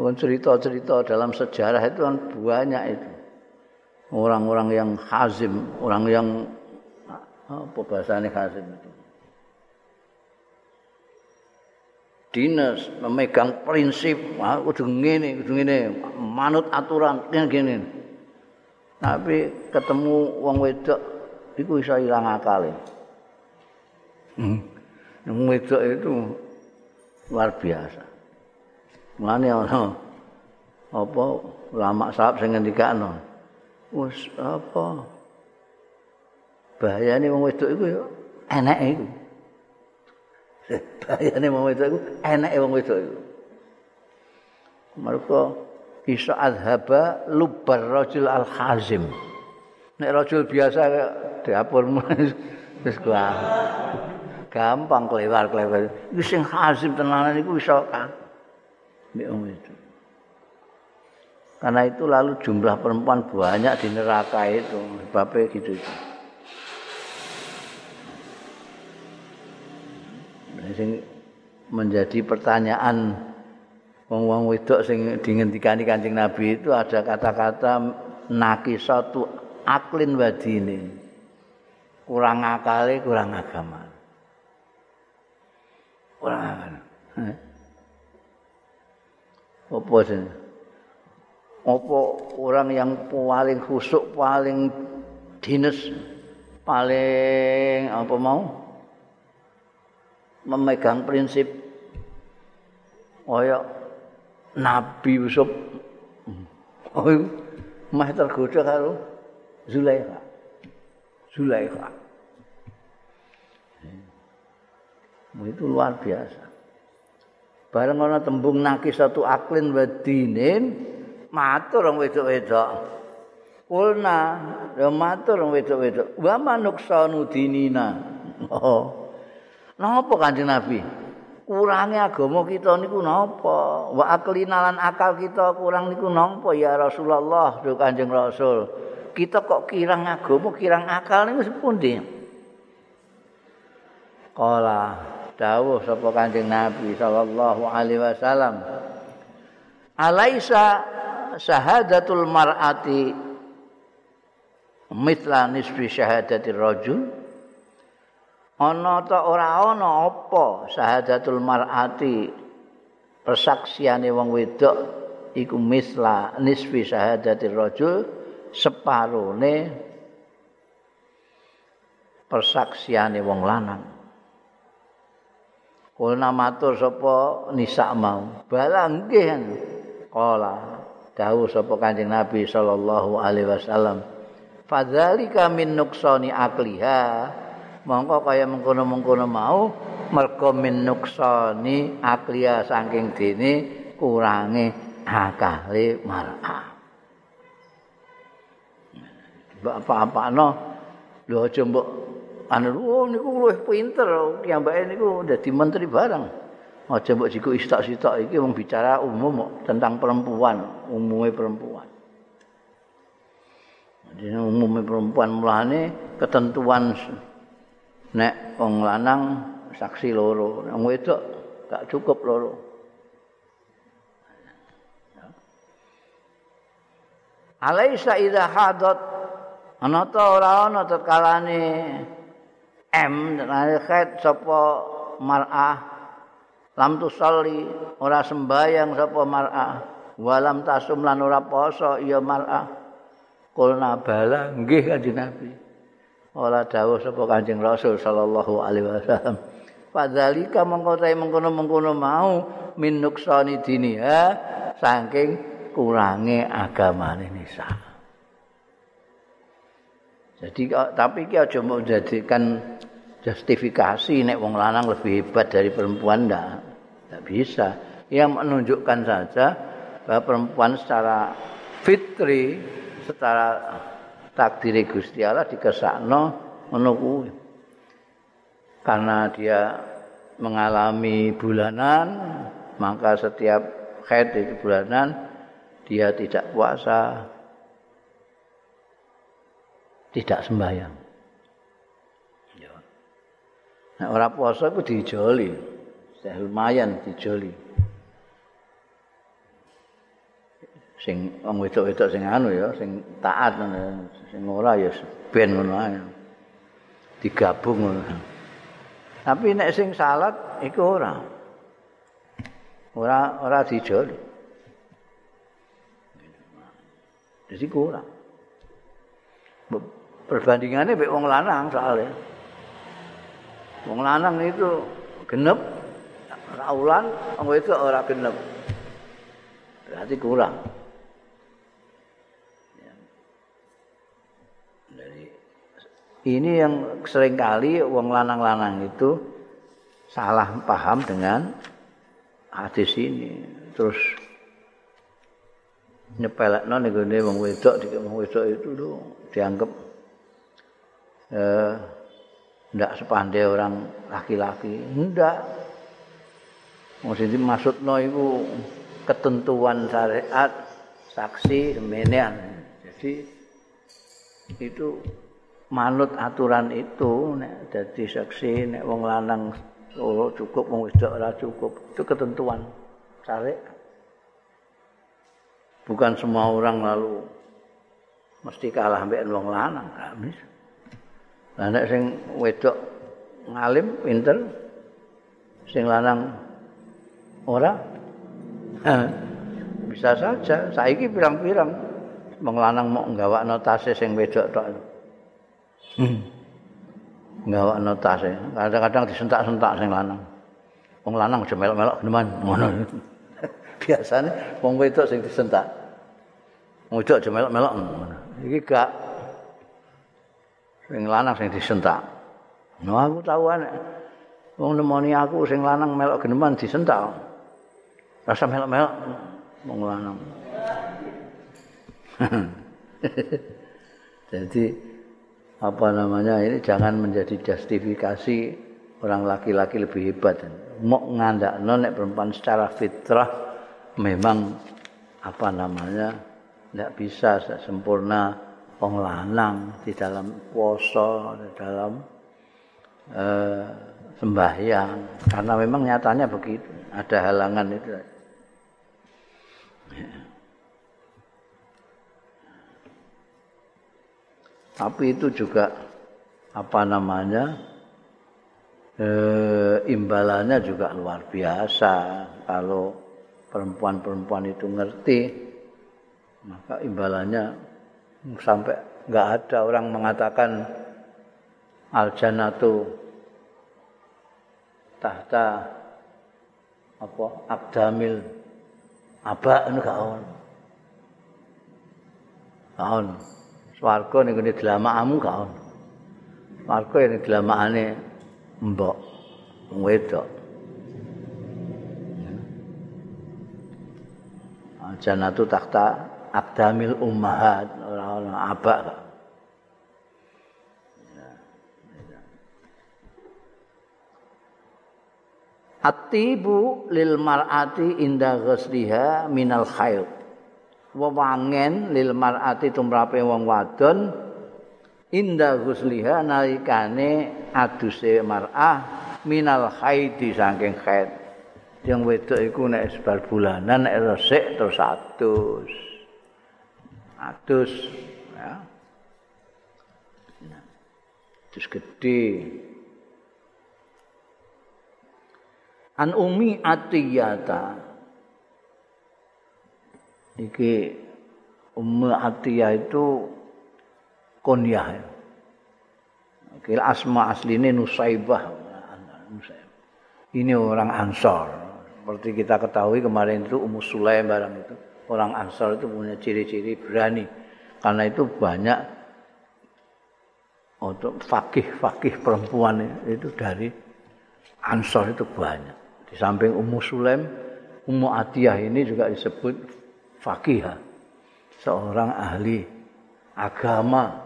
Wong cerita-cerita dalam sejarah itu kan banyak itu. orang-orang yang hazim, orang yang apa bahasanya hazim itu. Dinas memegang prinsip, udah ngene, udah ngene, manut aturan, yang gini. Tapi ketemu wong wedok, itu bisa hilang akal. Hmm. Wong wedok itu luar biasa. Mana ono apa lama sahab sing ngendikane wis apa bahayane wong wedok iku ya enake iku <laughs> bahayane wong wedok iku enake wong wedok iku mergo iso azhaba lubar rajul al hazim nek rajul biasa dapur wis gampang kelewar-kelewar iku sing hazim tenanan iku iso kan wedok Karena itu lalu jumlah perempuan banyak di neraka itu. Sebabnya gitu itu. Menjadi pertanyaan wong-wong wedok sing dingendikani Kanjeng Nabi itu ada kata-kata nakisatu aklin wadine. Kurang akale, kurang agama. Kurang akal. Apa sih? apa orang yang paling khusuk paling dinas paling apa mau memegang prinsip kaya Nabi Yusuf oh mah tergoda karo Zulaikha Zulaikha itu luar biasa bareng ana tembung nakis satu aklin wadinin matur wong wedok-wedok. Kulna, matur wong wedok-wedok. Wa manuksanu dinina. Oh. Napa Kanjeng Nabi? Kurangi agama kita niku napa? Wa aklinalan akal kita kurang niku napa ya Rasulullah, do Kanjeng Rasul. Kita kok kirang agama, kirang akal niku sepundi? Kala dawuh sapa Kanjeng Nabi sallallahu alaihi wasallam. Alaisa syahadatul mar'ati mitla nisfi syahadatir rajul ana ta ora ana apa syahadatul mar'ati? Persaksiane wong wedok iku misla nisfi syahadatir rajul separone persaksiane wong lanang. Kulna matur sapa nisa mau? Balang nggih kala dawuh sapa Kanjeng Nabi sallallahu alaihi wasallam fadzalika min nuksani akliha mongko kaya mengkono-mengkono mau mergo min nuksani akliha saking dene kurange akale mar'a apa-apa no lho aja mbok anu oh, niku luwih pinter kiambake niku dadi menteri barang Aja mbok jiku istak-istak iki wong bicara umum tentang perempuan, umumnya perempuan. Jadi umumnya perempuan mulane ketentuan nek wong lanang saksi loro, wong wedok gak cukup loro. Alaisa idza hadat ana ta ora ana tatkalane M dan khaid sapa mar'ah. Lam tusalli ora sembayang sapa mar'ah. Walam tasum lan ora poso ya mar'ah. Kulna bala nggih kanjeng nabi ora dawuh sapa kanjeng rasul sallallahu alaihi wasallam Fadzalika mengko mengkono-mengkono mau min nuksani diniha saking kurange agamane nisa. Jadi tapi ki aja mau jadikan justifikasi nek wong lanang lebih hebat dari perempuan ndak. Ndak bisa. Yang menunjukkan saja bahwa perempuan secara fitri, secara takdir Gusti Allah dikesakno ngono kuwi. Karena dia mengalami bulanan, maka setiap haid itu bulanan dia tidak puasa, tidak sembahyang. Nah, orang puasa itu dijoli, lumayan dijoli. Sing wong wedok-wedok sing anu ya, sing taat sing ora ya ben ngono. Digabung ngono. Tapi nek sing salat iku ora. Ora ora dijoli. Jadi kurang. Perbandingannya mbek wong lanang soalnya. Wong lanang itu genep raulan, wong itu ora genep. Berarti kurang. Ini yang seringkali wong lanang-lanang itu salah paham dengan hadis ini. Terus nyepelekno ning gone wong wedok dik wong wedok itu lho dianggap eh ndak sepandai orang laki-laki. Ndak. Maksudnya maksudno iku ketentuan syariat saksi menean jadi itu manut aturan itu nek dadi saksi nek wong lanang ora cukup wong wedok ora cukup itu ketentuan. Cari bukan semua orang lalu mesti kalah mbek wong lanang gak bisa nek sing wedok ngalim pinter. Sing lanang ora <laughs> bisa saja. Saiki pirang-pirang wong lanang mau nggawakno tase sing wedok tok Hmm. Ngawak notas Kadang-kadang disentak-sentak sing lanang. Wong lanang aja melok-melok geneman ngono. <laughs> Biasane wong wedok sing disentak. Wong wedok aja melok-melok ngono. Iki gak sing lanang sing disentak. No aku tahu anak wong nemoni aku sing lanang melok geneman disentak. Rasa melok-melok wong lanang. <laughs> Jadi apa namanya ini jangan menjadi justifikasi orang laki-laki lebih hebat. Mau ngandak nek perempuan secara fitrah memang apa namanya tidak bisa sempurna. Penglanang di dalam poso di dalam eh, sembahyang. Karena memang nyatanya begitu ada halangan itu tapi itu juga apa namanya e, imbalannya juga luar biasa. Kalau perempuan-perempuan itu ngerti maka imbalannya sampai nggak ada. Orang mengatakan al jannatu tahta apa abdamil aba ini gak on swarga ning ngene dlamakamu gak ono. Swarga ning dlamakane mbok wedok. Jannatu takhta abdamil ummahat ora ono abak. Atibu lil mar'ati inda ghusliha minal khayr. Wewangen lil mar'ati tumrape wong wadon. Inda ghusliha nalikane aduse mar'ah minal haidi saking haid yang wedok iku nek sebar bulanan nek resik terus adus. Adus ya. Terus gede an umi atiyata iki ummu atiyah itu kunyah kira asma asline nusaibah. Ini orang ansor seperti kita ketahui kemarin itu Ummu Sulaim barang itu. Orang ansor itu punya ciri-ciri berani. Karena itu banyak untuk fakih-fakih perempuan itu dari Ansor itu banyak. Di samping Ummu Sulaim, Ummu Atiyah ini juga disebut fakih, seorang ahli agama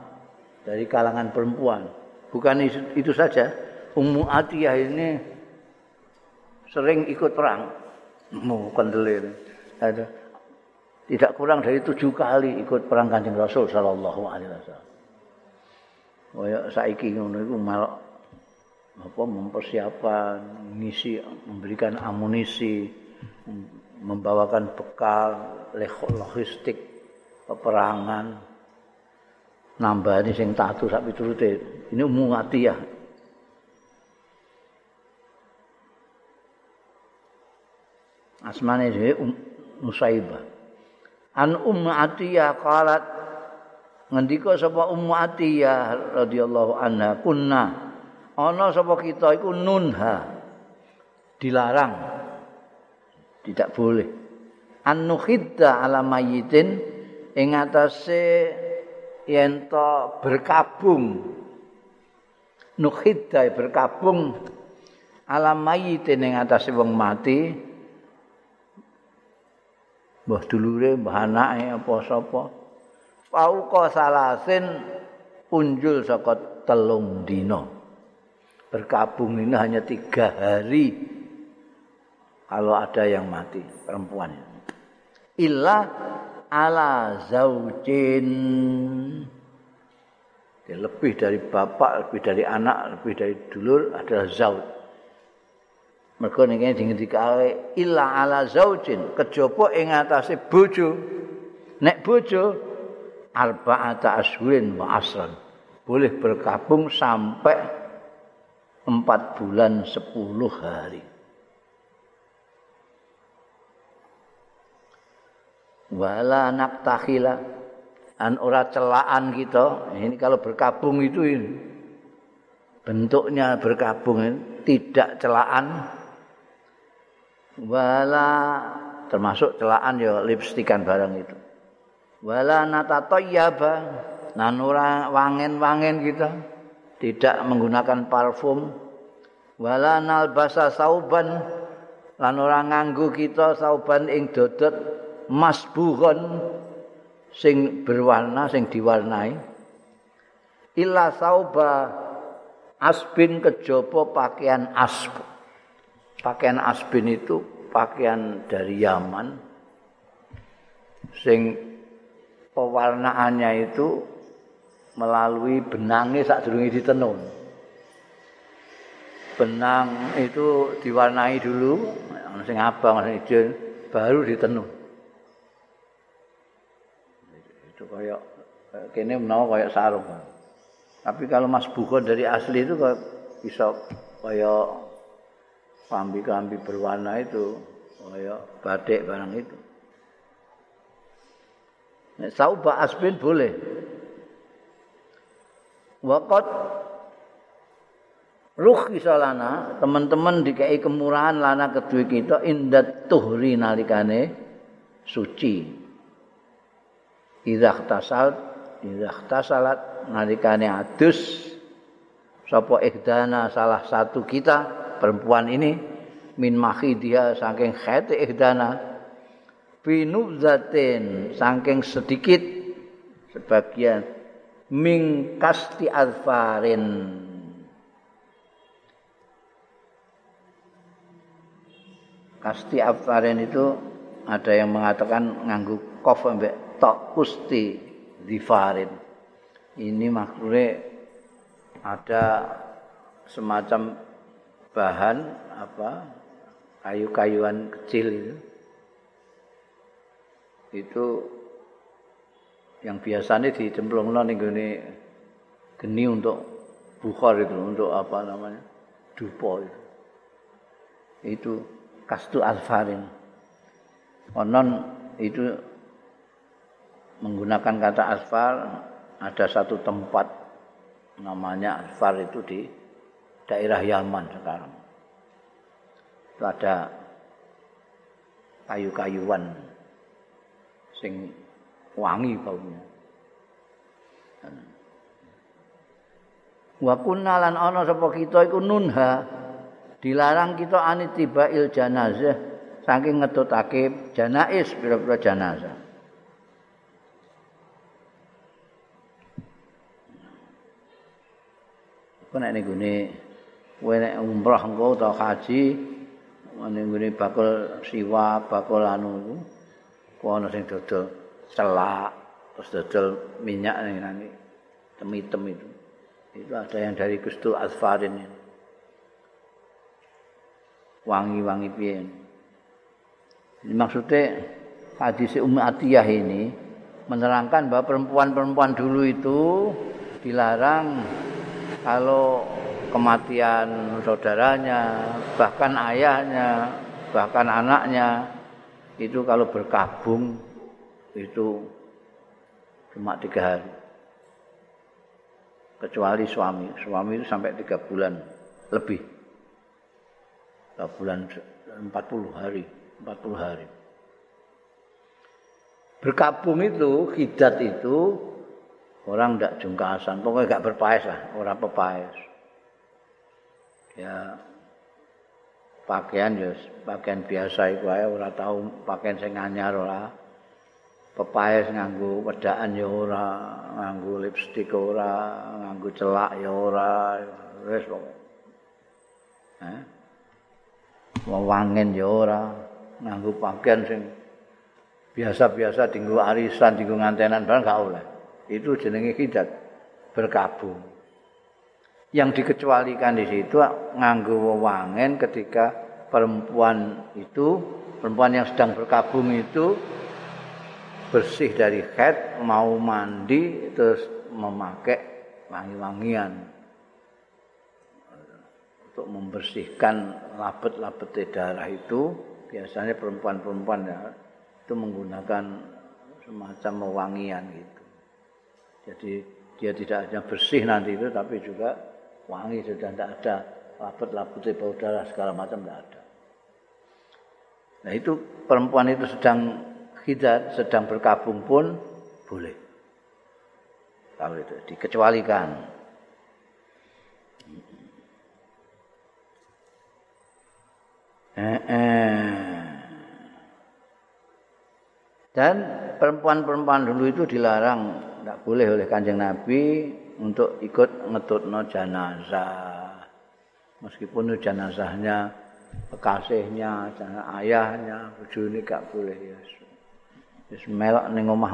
dari kalangan perempuan. Bukan itu, saja, Ummu Atiyah ini sering ikut perang. Mau kendelir. Tidak kurang dari tujuh kali ikut perang Kanjeng Rasul Sallallahu Alaihi Wasallam. kaya saiki ngono iku apa mempersiapkan ngisi memberikan amunisi membawakan bekal logistik peperangan. Nambah ini sing tatu sak piturute. Ini umum mati ya. Asmane dhewe um, Musaibah an ummu atiyah qalat ngendika sapa Ummu Atiyah radhiyallahu anha kunna. Ana sapa kita iku nunha dilarang tidak boleh. An nukhidda ala mayyitin ing atase yen berkabung. Nukhidda berkabung ala mayyitin ing atase wong mati. Mbah dulure mbah anake apa sapa. Fauqa salasin unjul saka telung dina. Berkabung ini hanya tiga hari kalau ada yang mati perempuan illa ala zaujin Dia lebih dari bapak, lebih dari anak, lebih dari dulur adalah zauj. Mereka ini dingendikawe illa ala zaujin kejaba ing atase bojo. Nek bojo arba'ata ashurin wa asran. Boleh berkabung sampai empat bulan sepuluh hari. Wala naktakhila an ora celaan kita. Ini kalau berkabung itu ini. Bentuknya berkabung ini tidak celaan. Wala termasuk celaan ya lipstikan barang itu. wala natatayyaba nan ora wangen-wangen kita tidak menggunakan parfum wala nalbasa sauban lan ora nganggo kita sauban ing dodot masbuhon sing berwarna sing diwarnai illa sauba asbin kejaba pakaian asb pakaian asbin itu pakaian dari Yaman sing pewarnaannya itu melalui benangnya saat ditenun. Benang itu diwarnai dulu, sing abang, sing hijau, baru ditenun. Kayak kene menawa kayak sarung. Tapi kalau Mas Bukhon dari asli itu kayak bisa kayak kambi-kambi berwarna itu, kayak batik barang itu. Nek sauba asbin boleh. Waqat ruh kisalana, teman-teman dikai kemurahan lana kedua kita indat tuhri nalikane suci. Idah tasal, idah tasalat nalikane adus sapa ihdana salah satu kita perempuan ini min mahidia saking khete ihdana binubzatin saking sedikit sebagian ming kasti alfarin kasti alfarin itu ada yang mengatakan nganggu kof ambek tok kusti difarin. Ini maksudnya ada semacam bahan apa kayu-kayuan kecil itu. Itu yang biasanya dicemplungno ning geni untuk bukhar itu untuk apa namanya dupo itu. itu kastu asfarin konon itu menggunakan kata asfar ada satu tempat namanya asfar itu di daerah Yaman sekarang. Itu ada kayu-kayuan sing wangi baunya. Wa kunna lan ana sapa kita iku nunha dilarang kita anitibail janazah saking ngetutake janais pira-pira janazah Kau nek ning gone kowe nek umrah engko utawa haji ning gone bakul siwa, bakul anu kok ana sing dodol celak terus dodol minyak ning nanti temitem itu. Itu ada yang dari Gustul Asfarin ini. Wangi-wangi piye. Ini maksudnya hadis Ummu Atiyah ini menerangkan bahwa perempuan-perempuan dulu itu dilarang kalau kematian saudaranya, bahkan ayahnya, bahkan anaknya itu kalau berkabung itu cuma tiga hari. Kecuali suami, suami itu sampai tiga bulan lebih. Tiga bulan empat puluh hari, empat puluh hari. Berkabung itu, hidat itu orang tidak jungkasan pokoknya gak berpaes lah. Orang pepaes. Ya pakaian ya pakaian biasa itu aja orang tahu pakaian saya nganyar lah pepaes nganggu wedaan ya ora. Nganggu lipstick ora. Nganggu celak ya ora. Wis pokoknya eh? wangen ya ora. Nganggu pakaian sing biasa-biasa dinggo arisan dinggo ngantenan barang gak oleh itu jenenge hidat berkabung yang dikecualikan di situ nganggo wewangen ketika perempuan itu perempuan yang sedang berkabung itu bersih dari head mau mandi terus memakai wangi-wangian untuk membersihkan labet-labet darah itu biasanya perempuan-perempuan ya, itu menggunakan semacam wewangian gitu. Jadi dia tidak hanya bersih nanti itu tapi juga wangi sudah tidak ada lapet-lapet bau darah segala macam tidak ada. Nah itu perempuan itu sedang hidat, sedang berkabung pun boleh. Kalau itu dikecualikan. Eh, eh. Dan perempuan-perempuan dulu itu dilarang tidak boleh oleh kanjeng Nabi untuk ikut ngetutno jenazah. Meskipun jenazahnya kekasihnya, ayahnya, bojone gak boleh ya. Wis melok ning omah.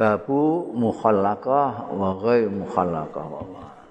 Babu mukhallaqah wa ghairu mukhallaqah Allah.